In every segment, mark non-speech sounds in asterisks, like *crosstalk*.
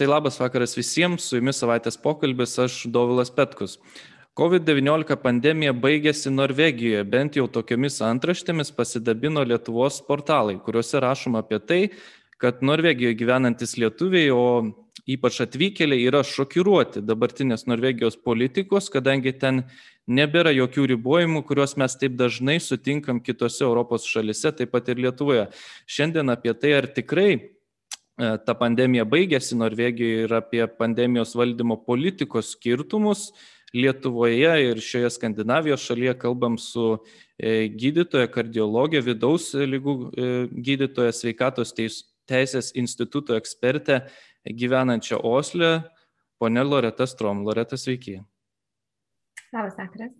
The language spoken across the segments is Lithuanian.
Tai labas vakaras visiems, su jumis savaitės pokalbis, aš Dovilas Petkus. COVID-19 pandemija baigėsi Norvegijoje, bent jau tokiamis antraštėmis pasidabino Lietuvos portalai, kuriuose rašoma apie tai, kad Norvegijoje gyvenantis lietuviai, o ypač atvykėliai, yra šokiruoti dabartinės Norvegijos politikos, kadangi ten nebėra jokių ribojimų, kuriuos mes taip dažnai sutinkam kitose Europos šalise, taip pat ir Lietuvoje. Šiandien apie tai, ar tikrai ta pandemija baigėsi Norvegijoje ir apie pandemijos valdymo politikos skirtumus Lietuvoje ir šioje Skandinavijos šalyje kalbam su e, gydytoja, kardiologė, vidaus lygų e, gydytoja, sveikatos teisės instituto ekspertė gyvenančia Osle, ponė Loreta Strom. Loreta, sveiki. Labas vakaras.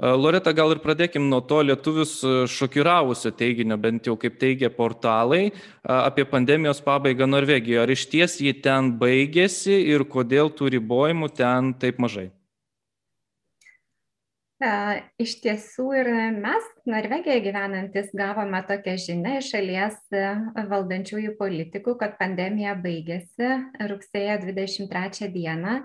Loreta, gal ir pradėkim nuo to lietuvius šokiravusio teiginio, bent jau kaip teigia portalai, apie pandemijos pabaigą Norvegijoje. Ar iš ties jį ten baigėsi ir kodėl tų ribojimų ten taip mažai? Iš tiesų ir mes, Norvegijoje gyvenantis, gavome tokią žinią iš šalies valdančiųjų politikų, kad pandemija baigėsi rugsėjo 23 dieną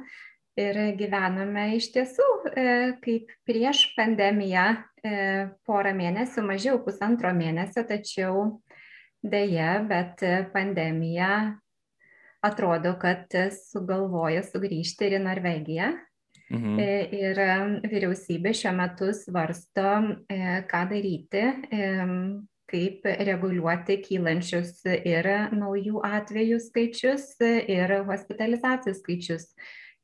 ir gyvename iš tiesų e, kaip prieš pandemiją e, porą mėnesių, mažiau pusantro mėnesio, tačiau dėja, bet pandemija atrodo, kad sugalvojo sugrįžti ir į Norvegiją. Mhm. E, ir vyriausybė šiuo metu svarsto, ką daryti, kaip reguliuoti kylančius ir naujų atvejų skaičius, ir hospitalizacijų skaičius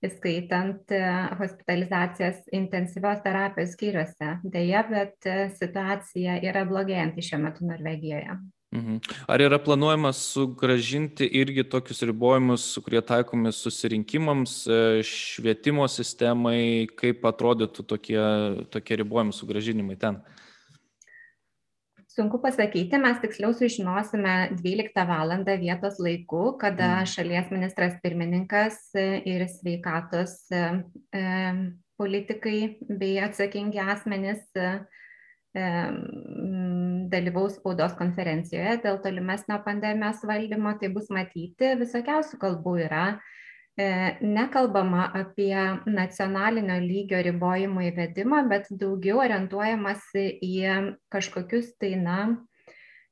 įskaitant e, hospitalizacijas intensyvios terapijos skyriuose. Deja, bet e, situacija yra blogėjanti šiuo metu Norvegijoje. Mhm. Ar yra planuojama sugražinti irgi tokius ribojimus, kurie taikomi susirinkimams, e, švietimo sistemai, kaip atrodytų tokie, tokie ribojimų sugražinimai ten? Uh, sunku pasakyti mes tiksliau sužinosime dvyliktą valandą vietos laiku kada mm. šalies ministras pirmininkas ir sveikatos e, politikai bei atsakingi asmenys e, dalyvaus spaudos konferencijoje dėl tolimesnio pandemijos valdymo, tai bus matyti visokiausių kalbų yra E, nekalbama apie nacionalinio lygio ribojimų įvedimą, bet daugiau orientuojamasi į kažkokius tai, na,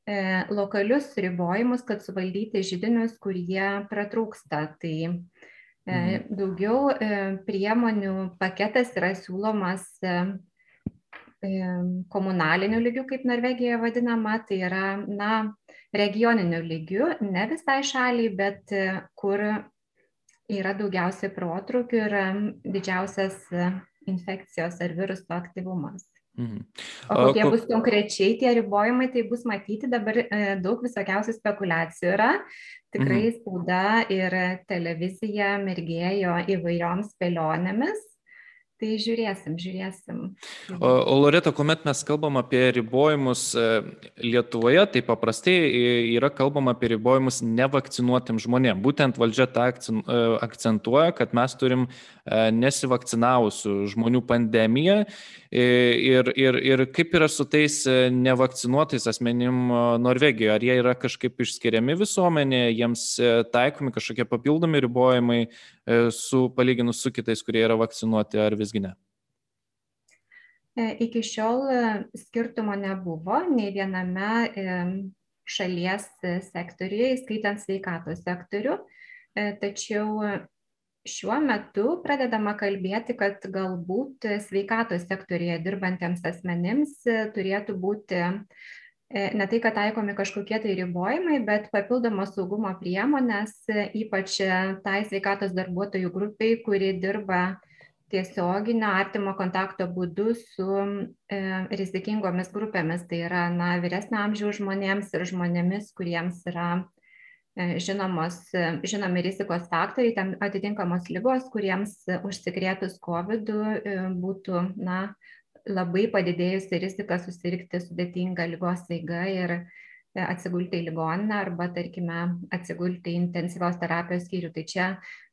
e, lokalius ribojimus, kad suvaldyti žydinius, kurie pratrūksta. Tai e, mhm. daugiau priemonių paketas yra siūlomas komunaliniu lygiu, kaip Norvegijoje vadinama, tai yra, na, regioniniu lygiu, ne visai šaliai, bet kur yra daugiausiai protrūkių ir didžiausias e, infekcijos ar viruso aktyvumas. Mhm. O kokie bus konkrečiai tie ribojimai, tai bus matyti dabar e, daug visokiausių spekulacijų yra. Tikrai mhm. spauda ir televizija mirgėjo įvairioms spėlionėmis Tai žiūrėsim, žiūrėsim. O, o Loreta, kuomet mes kalbam apie ribojimus e, Lietuvoje, tai paprastai yra kalbama apie ribojimus nevakcinuotėm žmonėm. Būtent valdžia tą e, akcentuoja, kad mes turim e, nesivakcinavusių žmonių pandemiją ir, ir, ir kaip yra su tais nevakcinuotais asmenim Norvegijoje. Ar jie yra kažkaip išskiriami visuomenėje, jiems taikomi kažkokie papildomi ribojimai su palyginus su kitais, kurie yra vakcinuoti ar vis visgi ne? E, iki šiol e, skirtumo nebuvo nei viename e, šalies sektoriuje, įskaitant sveikatos sektorių, tačiau šiuo metu pradedama kalbėti, kad galbūt sveikatos sektorėje dirbantiems asmenims turėtų būti ne tai, kad taikomi kažkokie tai ribojimai, bet papildomos saugumo priemonės, ypač tai sveikatos darbuotojų grupiai, kuri dirba tiesioginio artimo kontakto būdu su e, rizikingomis grupėmis, tai yra na, vyresnio amžiaus žmonėms ir žmonėmis, kuriems yra e, žinomos, e, žinomi rizikos faktoriai, tam atitinkamos lygos, kuriems užsikrėtus COVID e, būtų na, labai padidėjusi rizika susirgti sudėtingą lygos eigą ir e, atsigulti į ligoninę arba, tarkime, atsigulti į intensyvios terapijos skyrių. Tai čia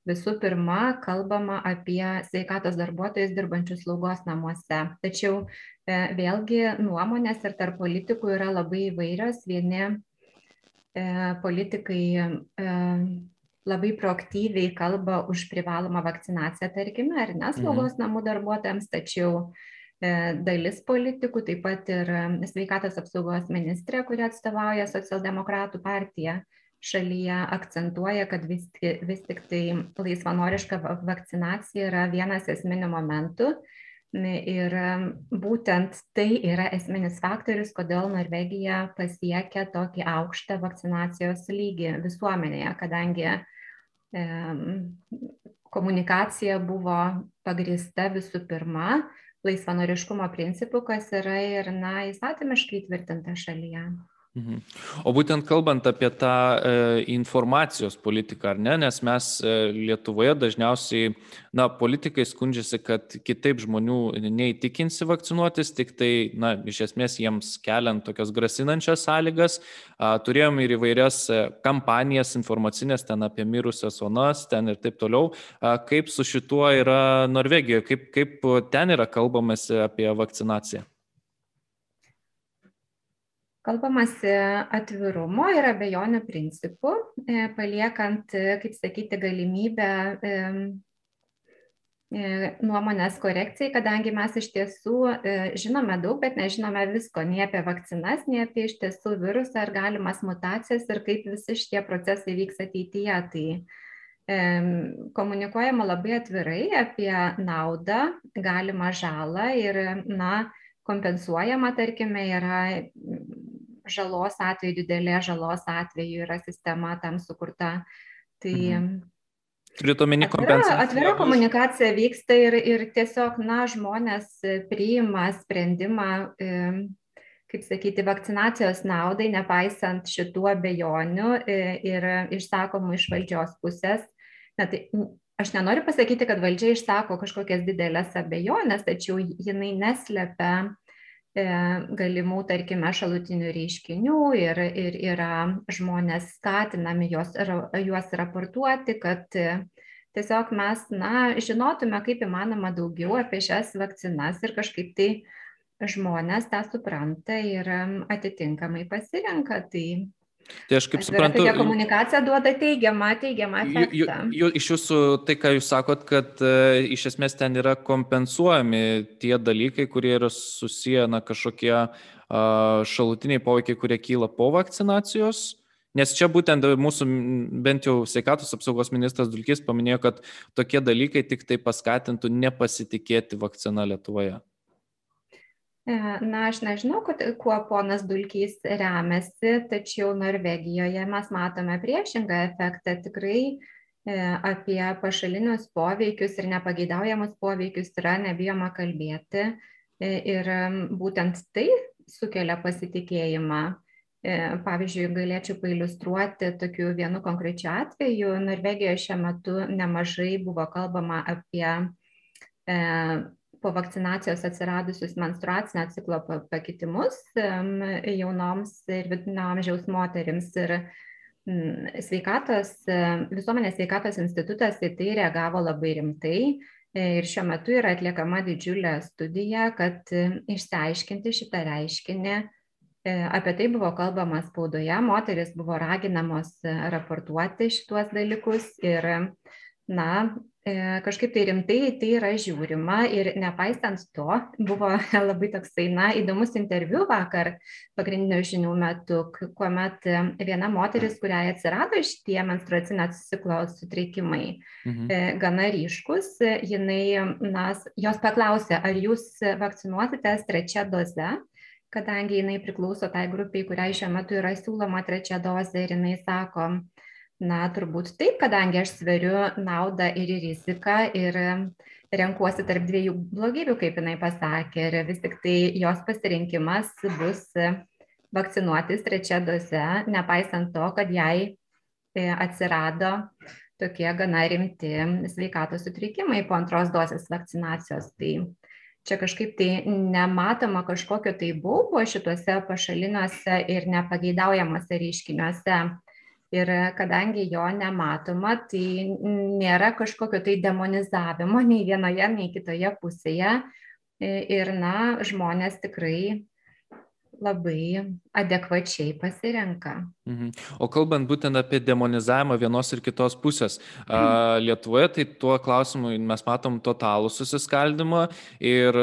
visų pirma kalbama apie sveikatos darbuotojus dirbančius slaugos namuose. Tačiau e, vėlgi nuomonės ir tarp politikų yra labai įvairios. Vieni e, politikai e, labai proaktyviai kalba už privalomą vakcinaciją, tarkime, ar ne slaugos mhm. namų darbuotojams, tačiau dalis politikų, taip pat ir sveikatos apsaugos ministrė, kuri atstovauja socialdemokratų partiją šalyje, akcentuoja, kad vis, vis tik tai laisvanoriška vakcinacija yra vienas esminių momentų. Ir būtent tai yra esminis faktorius, kodėl Norvegija pasiekia tokį aukštą vakcinacijos lygį visuomenėje, kadangi komunikacija buvo pagrįsta visų pirma laisvanoriškumo principu, kas yra ir na, įstatymiškai tvirtinta šalyje. Mhm. O būtent kalbant apie tą e, informacijos politiką, ar ne, nes mes e, Lietuvoje dažniausiai, na, politikai skundžiasi, kad kitaip žmonių neįtikinsi vakcinuotis, tik tai, na, iš esmės jiems keliant tokias grasinančias sąlygas. A, turėjom ir įvairias e, kampanijas informacinės ten apie mirusias onas, ten ir taip toliau. A, kaip su šituo yra Norvegijoje, kaip, kaip ten yra kalbamasi apie vakcinaciją? Kalbamasi atvirumo ir abejonių principų, e, paliekant, e, kaip sakyti, galimybę e, nuomonės korekcijai, kadangi mes iš tiesų žinome daug, bet nežinome visko, nei apie vakcinas, nei apie iš tiesų virusą ar galimas mutacijas ir kaip visi šitie procesai vyks ateityje. Tai komunikuojama labai atvirai apie naudą, galimą žalą ir, na, kompensuojama, tarkime, yra žalos atveju, didelės žalos atveju yra sistema tam sukurta. Tai mhm. Turite omeny kompensaciją? Atvira komunikacija vyksta ir, ir tiesiog, na, žmonės priima sprendimą, kaip sakyti, vakcinacijos naudai, nepaisant šitų abejonių ir išsakomų iš valdžios pusės. Na, tai, aš nenoriu pasakyti, kad valdžia išsako kažkokias didelės abejonės, tačiau jinai neslepia E, galimų, tarkime, šalutinių reiškinių ir, ir yra žmonės skatinami juos, juos raportuoti, kad e, tiesiog mes, na, žinotume kaip įmanoma daugiau apie šias vakcinas ir kažkaip tai žmonės tą supranta ir atitinkamai pasirenka. Tai Tai aš kaip suprantu. Tokia komunikacija duoda teigiamą, teigiamą efektą. Jų, jų, iš jūsų tai, ką jūs sakot, kad uh, iš esmės ten yra kompensuojami tie dalykai, kurie yra susiję, na, kažkokie uh, šalutiniai poveikiai, kurie kyla po vakcinacijos. Nes čia būtent mūsų, bent jau sveikatos apsaugos ministras Dulkis paminėjo, kad tokie dalykai tik tai paskatintų nepasitikėti vakcina Lietuvoje. E, na, aš nežinau, kuo ponas Dulkys remiasi, tačiau Norvegijoje mes matome priešingą efektą. Tikrai e, apie pašalinius poveikius ir nepageidaujamus poveikius yra nebijoma kalbėti e, ir būtent tai sukelia pasitikėjimą. Pavyzdžiui, galėčiau pailustruoti tokiu vienu konkrečiu atveju. Norvegijoje šiuo metu nemažai buvo kalbama apie po vakcinacijos atsiradusius menstruacinio ciklo pakitimus jaunoms ir vidutinio amžiaus moterims. Ir sveikatos, visuomenės sveikatos institutas į tai reagavo labai rimtai. Ir šiuo metu yra atliekama didžiulė studija, kad išsiaiškinti šitą reiškinį. Apie tai buvo kalbama spaudoje, moteris buvo raginamos raportuoti šituos dalykus ir, na, E, kažkaip tai rimtai tai yra žiūrima ir nepaisant to, buvo *laughs* labai toksai, na, įdomus interviu vakar pagrindinių žinių metu, kuomet viena moteris, kuriai atsirado šitie menstruacinio ciklo sutrikimai, mhm. E, gana ryškus, jinai, na, jos paklausė, ar jūs vakcinuositės trečią dozę, kadangi jinai priklauso tai grupiai, kuriai šiuo metu yra siūloma trečia dozė ir jinai sako, na turbūt taip kadangi aš sveriu naudą ir riziką ir renkuosi tarp dviejų blogybių kaip jinai pasakė ir vis tik tai jos pasirinkimas bus vakcinuotis trečia doze nepaisant to kad jai e, atsirado tokie gana rimti sveikatos sutrikimai po antros dozės vakcinacijos. Tai čia kažkaip tai nematoma kažkokio tai baubo šituose pašaliniuose ir nepageidaujamuose reiškiniuose Ir kadangi jo nematoma, tai nėra kažkokio tai demonizavimo nei vienoje, nei kitoje pusėje. Ir, na, žmonės tikrai labai adekvačiai pasirenka. Mhm. O kalbant būtent apie demonizavimą vienos ir kitos pusės, a, Lietuvoje tai tuo klausimu mes matom totalų susiskaldimą ir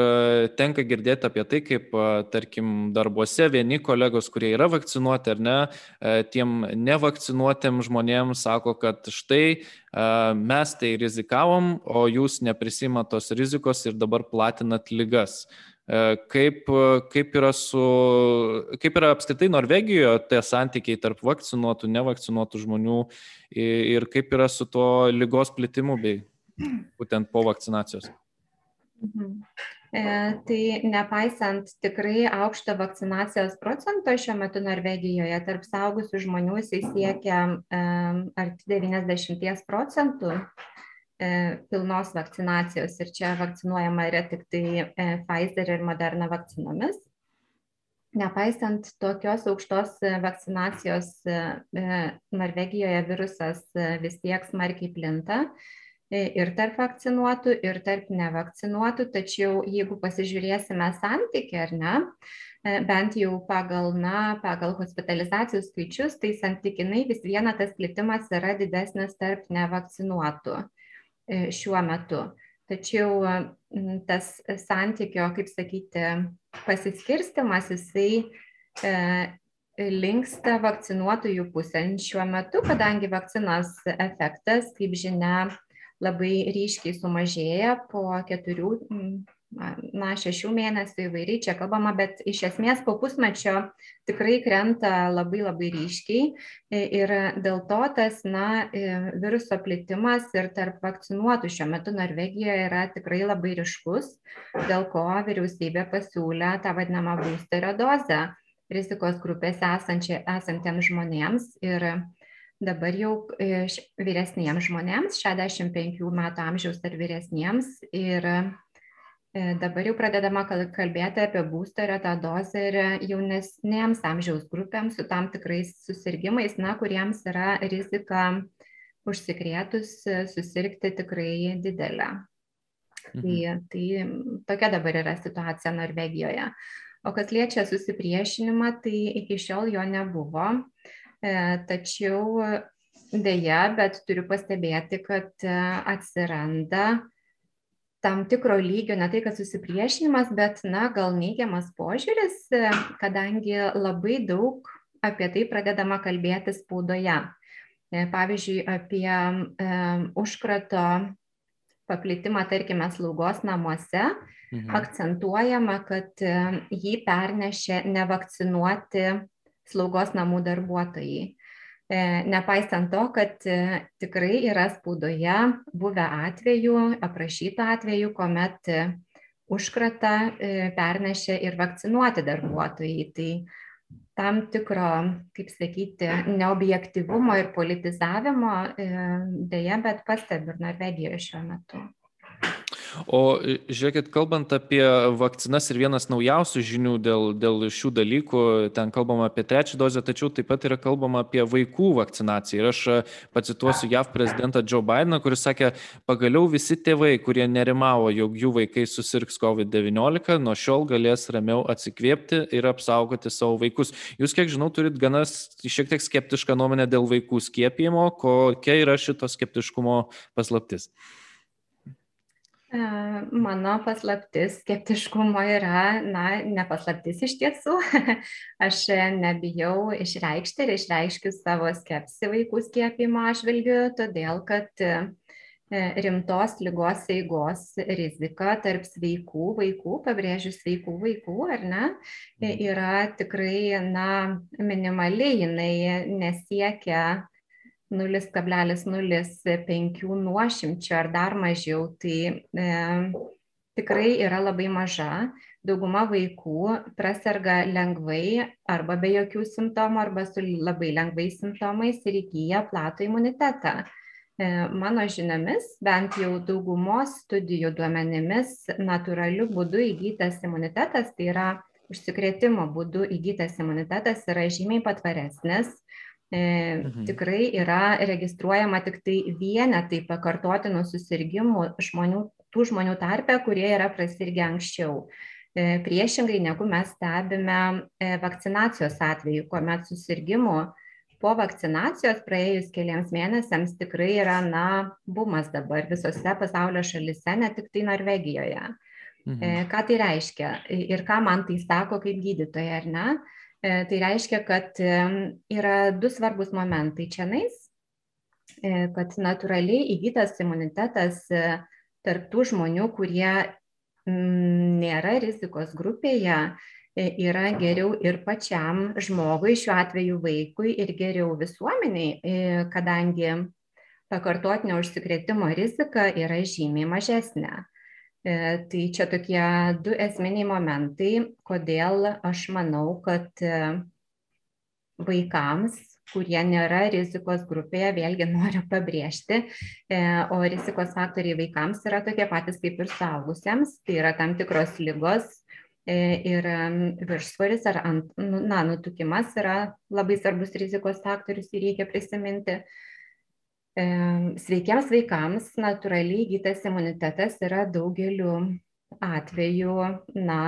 tenka girdėti apie tai, kaip, tarkim, darbuose vieni kolegos, kurie yra vakcinuoti ar ne, tiem nevakcinuotėm žmonėms sako, kad štai mes tai rizikavom, o jūs neprisimat tos rizikos ir dabar platinat lygas. E, kaip, kaip, yra su, kaip yra apskritai Norvegijoje tie santykiai tarp vakcinuotų, nevakcinuotų žmonių ir kaip yra su to lygos plitimu bei būtent po vakcinacijos? Mhm. E, tai nepaisant tikrai aukšto vakcinacijos procento šiuo metu Norvegijoje, tarp saugusių žmonių jisai siekia e, arti 90 procentų, E, pilnos vakcinacijos ir čia vakcinuojama yra tik tai e, Pfizer ir Moderna vakcinomis. Nepaisant tokios aukštos vakcinacijos, e, Norvegijoje virusas vis tiek smarkiai plinta ir tarp vakcinuotų, ir tarp nevakcinuotų, tačiau jeigu pasižiūrėsime santykį ar ne, bent jau pagal, na, pagal hospitalizacijų skaičius, tai santykinai vis viena tas plitimas yra didesnis tarp nevakcinuotų. E, šiuo metu. Tačiau tas santykio, kaip sakyti, pasiskirstimas, jisai e, linksta vakcinuotojų pusėn šiuo metu, kadangi vakcinos efektas, kaip žinia, labai ryškiai sumažėja po keturių na, šešių mėnesių įvairiai čia kalbama, bet iš esmės po pusmečio tikrai krenta labai labai ryškiai. Ir dėl to tas, na, viruso plitimas ir tarp vakcinuotų šiuo metu Norvegijoje yra tikrai labai ryškus, dėl ko vyriausybė pasiūlė tą vadinamą boosterio dozę rizikos grupėse esantiems žmonėms. Ir dabar jau vyresniems žmonėms, 65 metų amžiaus ar vyresniems ir dabar jau pradedama kalbėti apie būsterio tą dozę ir jaunesnėms amžiaus grupėms su tam tikrais susirgymais, na, kuriems yra rizika užsikrėtus susirgti tikrai didelė. Tai, mhm. Tai, tai tokia dabar yra situacija Norvegijoje. O kas liečia susipriešinimą, tai iki šiol jo nebuvo. E, tačiau dėja, bet turiu pastebėti, kad e, atsiranda tam tikro lygio, ne tai, kad susipriešinimas, bet, na, gal neigiamas požiūris, e, kadangi labai daug apie tai pradedama kalbėti spaudoje. E, pavyzdžiui, apie um, užkrato paplitimą, tarkime, slaugos namuose, mhm. akcentuojama, kad jį pernešė nevakcinuoti slaugos namų darbuotojai. E, nepaisant to, kad e, tikrai yra spaudoje buvę atvejų, aprašyta atvejų, kuomet e, užkratą pernešė ir vakcinuoti darbuotojai. Tai tam tikro, kaip sakyti, neobjektivumo ir politizavimo dėja, bet pastebiu ir Norvegijoje šiuo metu. O e, žiūrėkit, kalbant apie vakcinas ir vienas naujausių žinių dėl, dėl šių dalykų, ten kalbama apie trečią dozę, tačiau taip pat yra kalbama apie vaikų vakcinaciją. Ir aš e, pacituosiu JAV prezidentą Joe Bideną, kuris sakė, pagaliau visi tėvai, kurie nerimavo, jog jų vaikai susirgs COVID-19, nuo šiol galės ramiau atsikvėpti ir apsaugoti savo vaikus. Jūs, kiek žinau, turit gana šiek tiek skeptišką nuomonę dėl vaikų skiepijimo, kokia yra šito skeptiškumo paslaptis. E, mano paslaptis skeptiškumo yra, na, ne paslaptis iš tiesų. *laughs* Aš nebijau išreikšti ir išreiškiu savo skepsį vaikų skiepimo atžvilgiu, todėl kad e, rimtos lygos eigos rizika tarp sveikų vaikų, pabrėžiu sveikų vaikų, ar ne, mhm. yra tikrai, na, minimali, jinai nesiekia 0,05 nuošimčio ar dar mažiau, tai e, tikrai yra labai maža. Dauguma vaikų praserga lengvai arba be jokių simptomų, arba su labai lengvais simptomais ir įgyja platų imunitetą. E, mano žiniomis, bent jau daugumos studijų duomenimis, natūraliu būdu įgytas imunitetas, tai yra užsikrėtimo būdu įgytas imunitetas yra žymiai patvaresnis mhm. Tikrai yra registruojama tik tai vienetai pakartotinų susirgymų žmonių, tų žmonių tarpe, kurie yra prasirgę anksčiau. priešingai negu mes stebime vakcinacijos atveju, kuomet susirgymų po vakcinacijos praėjus keliams mėnesiams tikrai yra, na, bumas dabar visose pasaulio šalise, ne tik tai Norvegijoje. Mhm. Ką tai reiškia ir ką man tai sako kaip gydytoja, ar ne? Tai reiškia, kad yra du svarbus momentai čia nais, kad natūraliai įgytas imunitetas tarp tų žmonių, kurie nėra rizikos grupėje, E, yra geriau ir pačiam žmogui, šiuo atveju vaikui, ir geriau visuomeniai, e, kadangi pakartotinio užsikrėtimo rizika yra žymiai mažesnė. E, tai čia tokie du esminiai momentai, kodėl aš manau, kad vaikams, kurie nėra rizikos grupėje, vėlgi *laughs* noriu pabrėžti, o rizikos faktoriai vaikams yra tokie patys kaip ir suaugusiems, tai yra tam tikros lygos, E, ir viršsvoris ar ant, nu, na, nutukimas yra labai svarbus rizikos faktorius ir reikia prisiminti. E, sveikiems vaikams natūraliai įgytas imunitetas yra daugeliu atveju, na,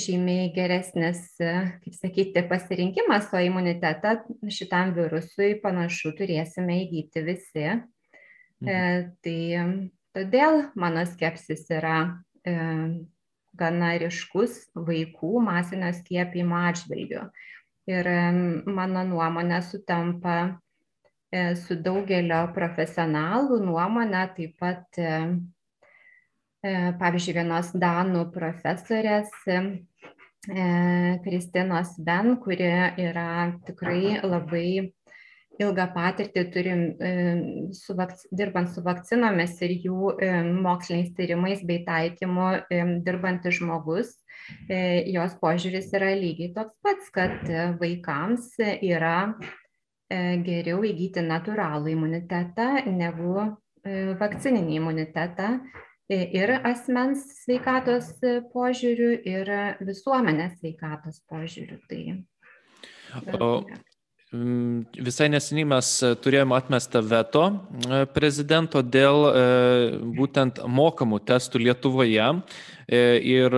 žymiai geresnis, kaip sakyti, pasirinkimas, o imunitetą šitam virusui panašu turėsime įgyti visi. E, mhm. Tai todėl mano skepsis yra gana ryškus vaikų masinio skiepijimo atžvilgiu. Ir mano nuomonė sutampa e, su daugelio profesionalų nuomonė, taip pat, e, e, pavyzdžiui, vienos Danų profesorės Kristinos Ben, kuri yra tikrai labai ilgą patirtį turim e, su dirbant su vakcinomis ir jų e, moksliniais tyrimais bei taikymu e, dirbantis žmogus. Jos požiūris yra lygiai toks pats, kad vaikams yra geriau įgyti natūralų imunitetą negu vakcininį imunitetą ir asmens sveikatos požiūrių, ir visuomenės sveikatos požiūrių. Tai, o, Mm, visai neseniai mes e, turėjome atmestą veto e, prezidento dėl e, būtent mokamų testų Lietuvoje. Ir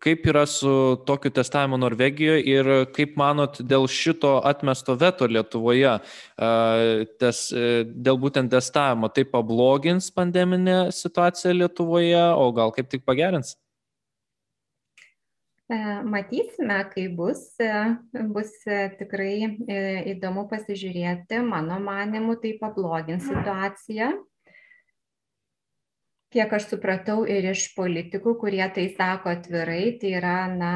kaip yra su tokiu testavimu Norvegijoje ir kaip manot dėl šito atmesto veto Lietuvoje, tes, dėl būtent testavimo, tai pablogins pandeminę situaciją Lietuvoje, o gal kaip tik pagerins? E, matysime, kai bus, e, bus e, tikrai įdomu pasižiūrėti, mano manimu, tai pablogins situaciją. Kiek aš supratau ir iš politikų, kurie tai sako atvirai, tai yra na,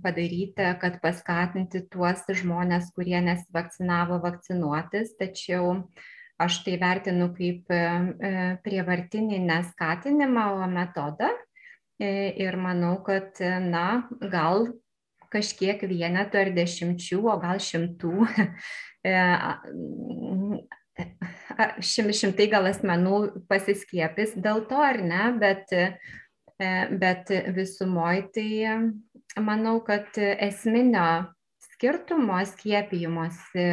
padaryta, kad paskatinti tuos žmonės, kurie nesivakcinavo, vakcinuotis, tačiau aš tai vertinu kaip prievartinį neskatinimą, o metodą. E, ir manau, kad, na, gal kažkiek vienetų ar dešimčių, o gal šimtų, *laughs* e, šimtai gal asmenų pasiskiepys dėl to ar ne, bet, e, bet visumoje tai manau, kad esminio skirtumo skiepijimuose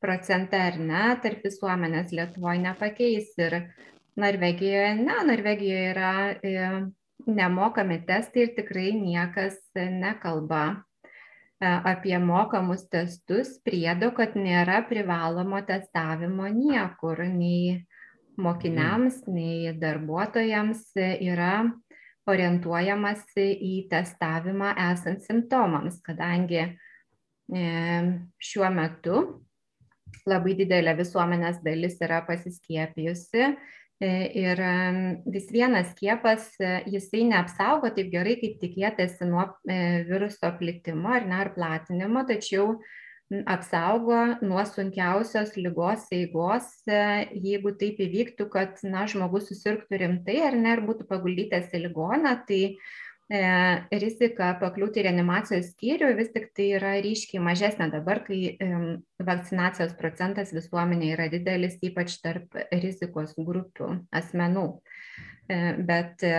procente ar ne tarp visuomenės Lietuvoje nepakeis ir Norvegijoje ne, Norvegijoje yra e, nemokami testai ir tikrai niekas nekalba e, apie mokamus testus priedo, kad nėra privalomo testavimo niekur, nei mokiniams, mm. nei darbuotojams yra orientuojamasi į testavimą esant simptomams, kadangi e, šiuo metu labai didelė visuomenės dalis yra pasiskiepijusi E, ir vis vienas skiepas, e, jisai neapsaugo taip gerai, kaip tikėtasi nuo e, viruso plitimo ar, ne, ar platinimo, tačiau apsaugo nuo sunkiausios lygos eigos, jeigu taip įvyktų, kad na, žmogus susirgtų rimtai ar ne, ir būtų paguldytas į ligoną, tai E, rizika pakliūti į reanimacijos skyrių vis tik tai yra ryškiai mažesnė dabar, kai vakcinacijos procentas visuomenė yra didelis, ypač tarp rizikos grupių asmenų. E, bet e,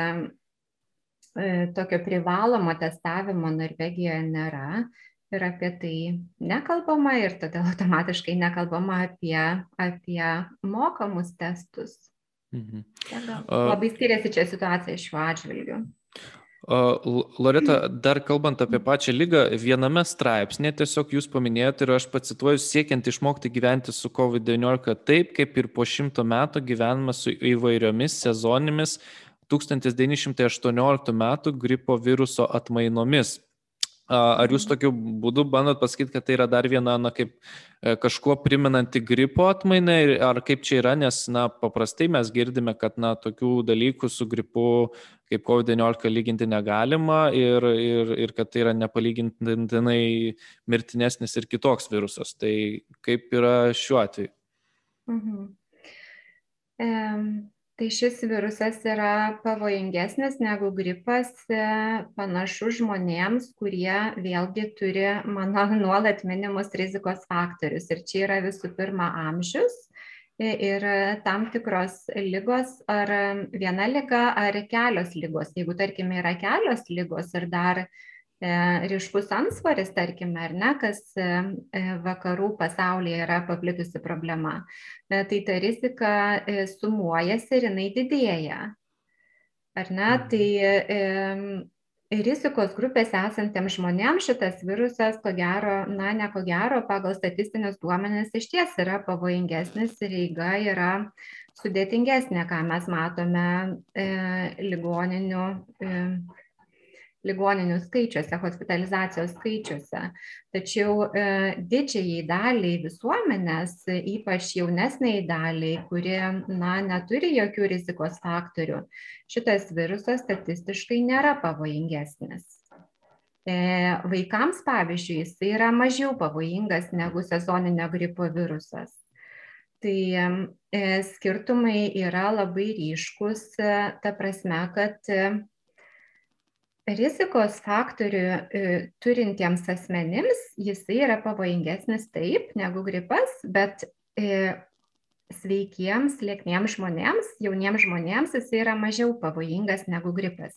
tokio privalomo testavimo Norvegijoje nėra ir apie tai nekalbama ir todėl automatiškai nekalbama apie, apie mokamus testus. Mhm. Labai skiriasi čia situacija šiuo atžvilgiu. Loreta, dar kalbant apie pačią lygą, viename straipsnėje tiesiog jūs paminėjote ir aš pacituoju, siekiant išmokti gyventi su COVID-19 taip, kaip ir po šimto metų gyvename su įvairiomis sezonimis 1918 metų gripo viruso atmainomis. Ar jūs tokiu būdu bandot pasakyti, kad tai yra dar viena, na, kaip kažkuo priminanti gripo atmaina, ar kaip čia yra, nes, na, paprastai mes girdime, kad, na, tokių dalykų su gripu kaip COVID-19 lyginti negalima ir, ir, ir kad tai yra nepalygintinai mirtinesnis ir kitoks virusas. Tai kaip yra šiuo atveju? Mhm. Um tai šis virusas yra pavojingesnis negu gripas e, panašus žmonėms, kurie vėlgi turi mano *laughs* nuolat minimus rizikos faktorius. Ir čia yra visų pirma amžius e, ir tam tikros lygos, ar viena lyga, ar kelios lygos. Jeigu, tarkime, yra kelios lygos ir dar ryškus ansvaris, tarkime, ar ne, kas e, e, vakarų pasaulyje yra paplitusi problema, tai ta rizika sumuojasi ir jinai didėja. Ar ne? Mhm. Tai rizikos grupėse esantiems žmonėms šitas virusas, ko gero, na, ne ko gero, pagal statistinius duomenis iš ties yra pavojingesnis ir eiga yra sudėtingesnė, ką mes matome e, ligoninių e, ligoninių skaičiuose, hospitalizacijos skaičiuose. Tačiau e, didžiai daliai visuomenės, ypač jaunesniai daliai, kuri na, neturi jokių rizikos faktorių, šitas virusas statistiškai nėra pavojingesnis. E, vaikams, pavyzdžiui, jis yra mažiau pavojingas negu sezoninio gripo virusas. Tai e, skirtumai yra labai ryškus, ta prasme, kad rizikos faktorių e, turintiems asmenims jisai yra pavojingesnis taip negu gripas, bet e, sveikiems, liekniems žmonėms, jauniems žmonėms jisai yra mažiau pavojingas negu gripas.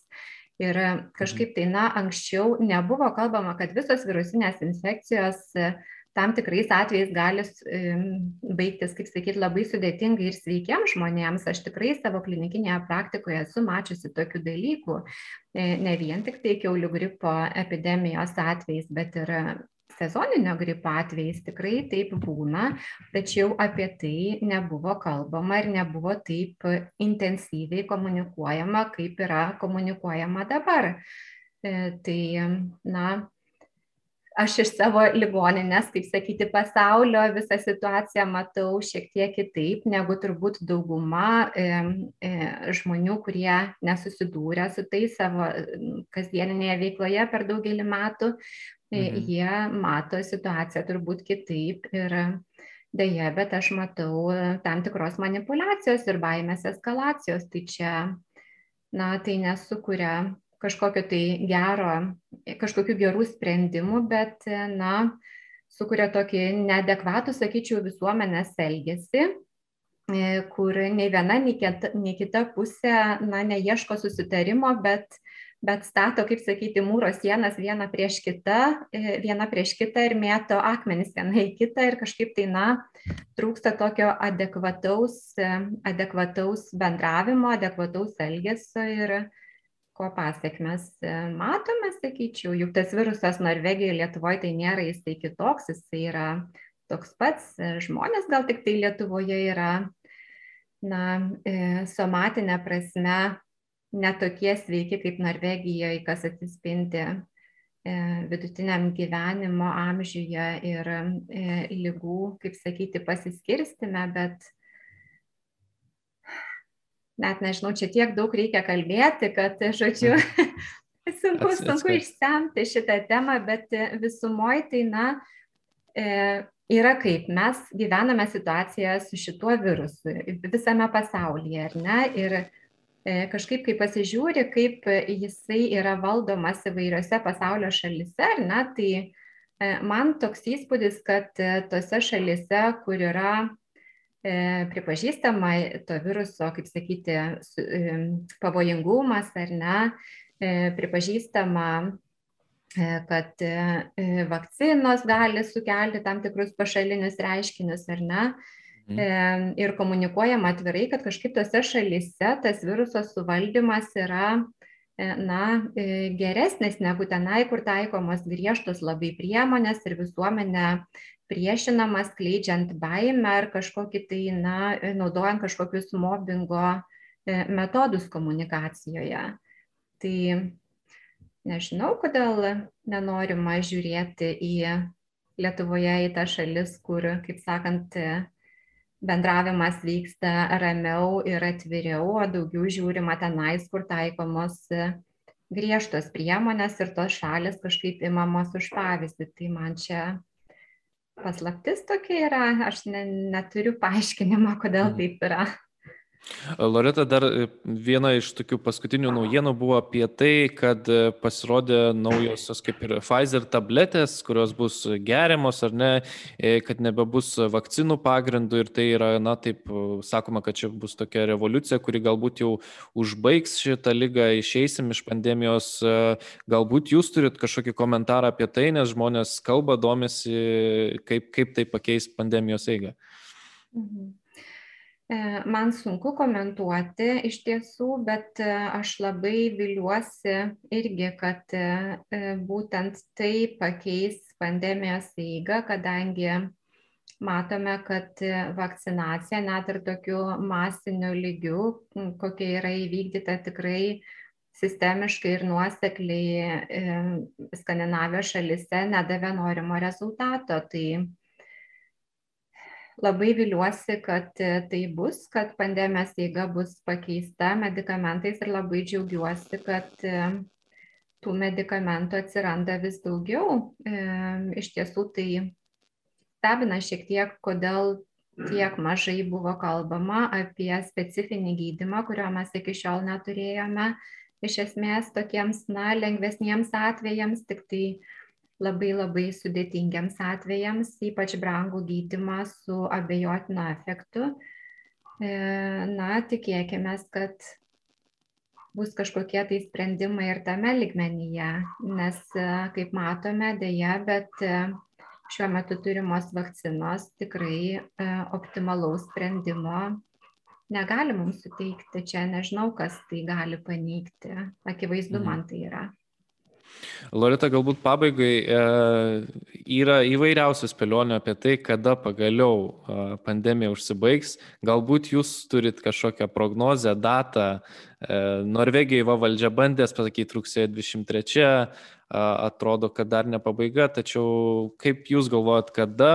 Ir kažkaip tai, na, anksčiau nebuvo kalbama, kad visos virusinės infekcijos tam tikrais atvejais gali baigtis, kaip sakyti, labai sudėtingai ir sveikiems žmonėms. Aš tikrai savo klinikinėje praktikoje esu mačiusi tokių dalykų, e, ne vien tik tai keulių gripo epidemijos atvejais, bet ir sezoninio gripo atvejais tikrai taip būna, tačiau apie tai nebuvo kalbama ir nebuvo taip intensyviai komunikuojama, kaip yra komunikuojama dabar. E, tai, na, aš iš savo ligoninės, kaip sakyti, pasaulio visą situaciją matau šiek tiek kitaip negu turbūt dauguma e, e, žmonių, kurie nesusidūrė su tai savo kasdieninėje veikloje per daugelį metų. E, mhm. Jie mato situaciją turbūt kitaip ir dėja, bet aš matau tam tikros manipulacijos ir baimės eskalacijos. Tai čia, na, tai nesukuria kažkokio tai gero, kažkokių gerų sprendimų, bet, na, sukuria tokį neadekvatų, sakyčiau, visuomenės elgesį, kur nei viena, nei kita, nei kita pusė, na, neieško susitarimo, bet, bet stato, kaip sakyti, mūro sienas vieną prieš kitą, vieną prieš kitą ir mėto akmenis vieną į kitą ir kažkaip tai, na, trūksta tokio adekvataus, adekvataus bendravimo, adekvataus elgesio ir, ko pasiekmes e, matome, sakyčiau, juk tas virusas Norvegijoje, Lietuvoje tai nėra jisai kitoks, jisai yra toks pats, e, žmonės gal tik tai Lietuvoje yra, na, e, somatinė prasme netokie sveiki kaip Norvegijoje, kas atsispindi vidutiniam gyvenimo amžiuje ir lygų, kaip sakyti, pasiskirstime, bet net nežinau, čia tiek daug reikia kalbėti, kad, žodžiu, mhm. *laughs* sunku, sunku išsemti šitą temą, bet visumoje tai, na, e, yra kaip mes gyvename situaciją su šituo virusu visame pasaulyje, ar ne? Ir e, kažkaip, kai pasižiūri, kaip jisai yra valdomas įvairiose pasaulio šalise, ar ne, tai e, man toks įspūdis, kad tose šalise, kur yra E, pripažįstama to viruso, kaip sakyti, e, pavojingumas ar ne, e, pripažįstama, kad vakcinos gali sukelti tam tikrus pašalinius reiškinius ar ne. Mhm. Ir komunikuojama atvirai, kad kažkaip tose šalyse tas viruso suvaldymas yra na, geresnis negu tenai, kur taikomos griežtos labai priemonės ir visuomenė priešinamas, kleidžiant baimę ar kažkokį tai, na, naudojant kažkokius mobbingo metodus komunikacijoje. Tai nežinau, kodėl nenorima žiūrėti į Lietuvoje į tą šalis, kur, kaip sakant, bendravimas vyksta ramiau ir atviriau, o daugiau žiūrima tenais, kur taikomos griežtos priemonės ir tos šalis kažkaip imamos už pavyzdį. Tai man čia paslaptis tokia yra, aš ne, neturiu paaiškinimo, kodėl mhm. taip yra. Loreta, dar e, viena iš tokių paskutinių naujienų buvo apie tai, kad e, pasirodė naujosios kaip ir Pfizer tabletės, kurios bus geriamos ar ne, e, kad nebebus vakcinų pagrindų ir tai yra, na taip, sakoma, kad čia bus tokia revoliucija, kuri galbūt jau užbaigs šitą lygą, išeisim iš pandemijos. Galbūt jūs turit kažkokį komentarą apie tai, nes žmonės kalba, domisi, kaip, kaip tai pakeis pandemijos eigą. Mhm. E, man sunku komentuoti iš tiesų, bet e, aš labai viliuosi irgi, kad e, būtent tai pakeis pandemijos eigą, kadangi matome, kad vakcinacija net ir tokiu masiniu lygiu, kokia yra įvykdyta tikrai sistemiškai ir nuosekliai Skandinavijos šalise, nedavė norimo rezultato. Tai labai viliuosi, kad e, tai bus, kad pandemijos eiga bus pakeista medikamentais ir labai džiaugiuosi, kad e, tų medikamentų atsiranda vis daugiau. E, iš tiesų tai stebina šiek tiek, kodėl tiek mažai buvo kalbama apie specifinį gydimą, kurio mes iki šiol neturėjome. Iš esmės tokiems, na, lengvesniems atvejams, tik tai labai labai sudėtingiems atvejams, ypač brangų gydimą su abejotinu efektu. E, na, tikėkime, kad bus kažkokie tai sprendimai ir tame ligmenyje, nes, e, kaip matome, dėja, bet e, šiuo metu turimos vakcinos tikrai optimalaus sprendimo negali mums suteikti. Čia nežinau, kas tai gali paneigti. Akivaizdu mhm. man tai yra. Lorita, galbūt pabaigai e, yra įvairiausių spėlionių apie tai, kada pagaliau e, pandemija užsibaigs. Galbūt jūs turit kažkokią prognozę, datą. E, Norvegijai va valdžia bandės pasakyti rugsėjo 23, e, atrodo, kad dar ne pabaiga, tačiau kaip jūs galvojat, kada,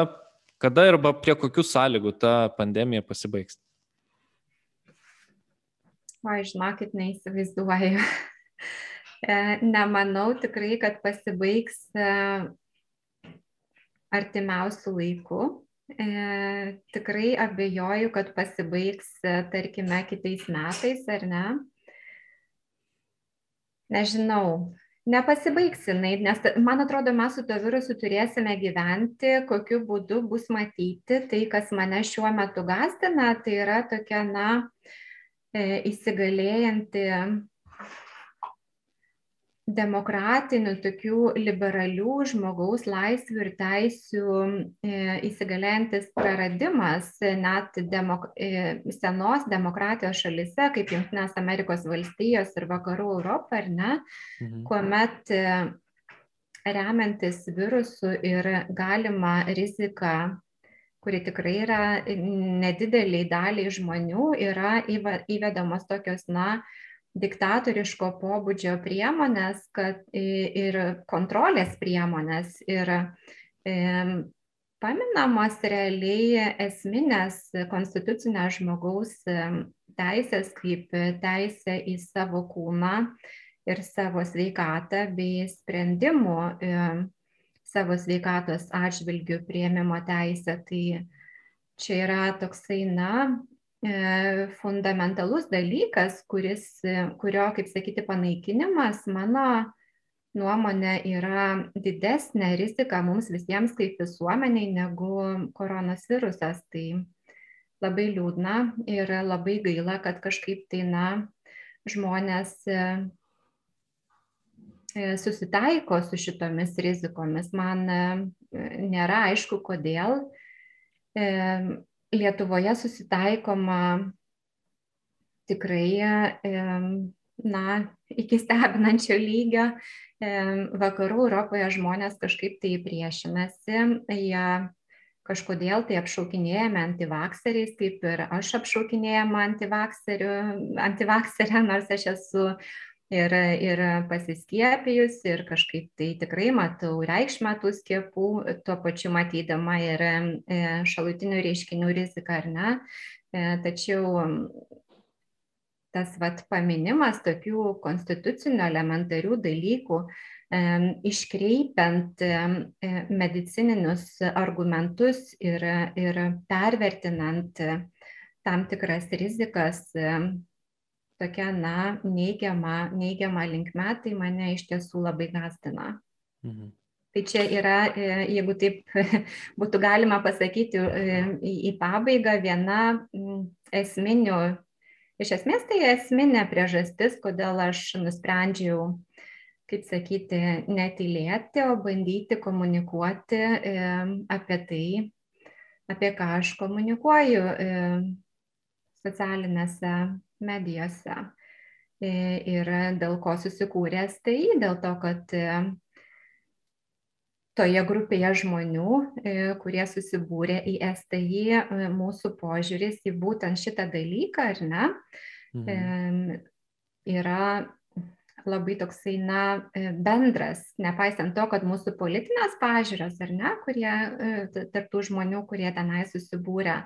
kada arba prie kokių sąlygų ta pandemija pasibaigs? Oi, žinokit, neįsivaizduoju. E, nemanau tikrai, kad pasibaigs e, artimiausių laikų. E, tikrai abejoju, kad pasibaigs, tarkime, kitais metais ar ne. Nežinau, nepasibaigs jinai, nes man atrodo, mes su to virusu turėsime gyventi, kokiu būdu bus matyti. Tai, kas mane šiuo metu gazdina, tai yra tokia, na, įsigalėjanti demokratinių, tokių liberalių žmogaus laisvių ir teisių e, įsigalėjantis praradimas net demok e, senos demokratijos šalise, kaip Junktinės Amerikos valstijos ir Vakarų Europą, ar ne, mhm. kuomet e, remiantis virusų ir galima rizika kuri tikrai yra nedideliai daliai žmonių, yra įvedamos tokios, na, diktatoriško pobūdžio priemonės kad, ir kontrolės priemonės ir paminamos realiai esminės konstitucinės žmogaus teisės kaip teisė į savo kūną ir savo sveikatą bei sprendimų savo sveikatos atžvilgių prieimimo teisę. Tai čia yra toksai, na, fundamentalus dalykas, kuris, kurio, kaip sakyti, panaikinimas mano nuomonė yra didesnė rizika mums visiems kaip visuomeniai negu koronos virusas. Tai labai liūdna ir labai gaila, kad kažkaip tai, na, žmonės e, e, susitaiko su šitomis rizikomis. Man nėra aišku, kodėl Lietuvoje susitaikoma tikrai na, iki *laughs* stebinančio lygio. Vakarų Europoje žmonės kažkaip tai priešinasi, jie kažkodėl tai apšaukinėjame antivakseriais, kaip ir aš apšaukinėjama antivakserę, nors aš esu ir, ir pasiskiepijus ir kažkaip tai tikrai matau reikšmę tų skiepų, tuo pačiu matydama ir e, šalutinių reiškinių riziką ar ne. E, tačiau tas vat, paminimas tokių konstitucinių elementarių dalykų, iškreipiant medicininius argumentus ir, ir pervertinant tam tikras rizikas, tokia, na, neigiama, neigiama linkme, tai mane iš tiesų labai gazdina. Mhm. Tai čia yra, e, jeigu taip *laughs* būtų galima pasakyti e, į, pabaigą, viena esminių, iš esmės tai esminė priežastis, kodėl aš nusprendžiau, kaip sakyti, netylėti, o bandyti komunikuoti e, apie tai, apie ką aš komunikuoju socialinėse medijose. E, ir dėl ko susikūrė STI, dėl to, kad e, toje grupėje žmonių, e, kurie susibūrė į STI, mūsų požiūris į būtent šitą dalyką, ar ne, mhm. yra labai toksai, na, bendras, nepaisant to, kad mūsų politinės pažiūros, ar ne, kurie, tarptų žmonių, kurie tenai susibūrė,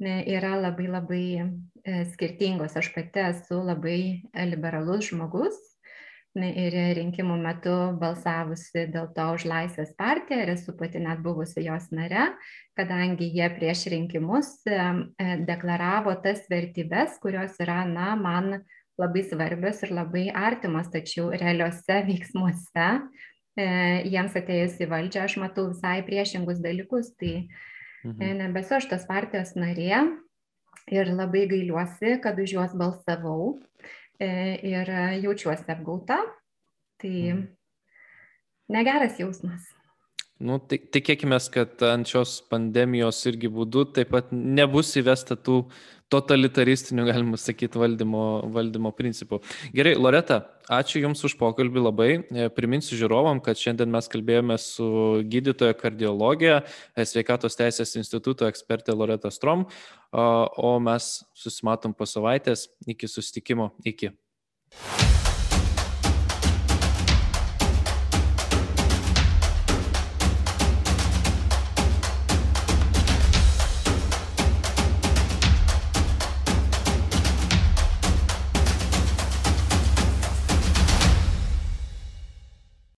yra labai labai e, skirtingos. Aš pati esu labai liberalus žmogus ir rinkimų metu balsavusi dėl to už Laisvės partiją ir esu pati net buvusi jos nare, kadangi jie prieš rinkimus e, e, deklaravo tas vertybės, kurios yra, na, man labai svarbios ir labai artimos, tačiau realiuose veiksmuose jiems atėjus į valdžią aš matau visai priešingus dalykus. Tai Mhm. Nebesu aš tos partijos narė ir labai gailiuosi, kad už juos balsavau e, ir jaučiuosi apgauta. Tai mhm. negeras jausmas. Nu, tik, tikėkime, kad ant šios pandemijos irgi būdu taip pat nebus įvesta tų totalitaristinių, galima sakyti, valdymo, valdymo principų. Gerai, Loreta, ačiū Jums už pokalbį labai. E, priminsiu žiūrovam, kad šiandien mes kalbėjome su gydytoja kardiologija, e, sveikatos teisės instituto ekspertė Loreta Strom, o mes susimatom po savaitės. Iki susitikimo. Iki.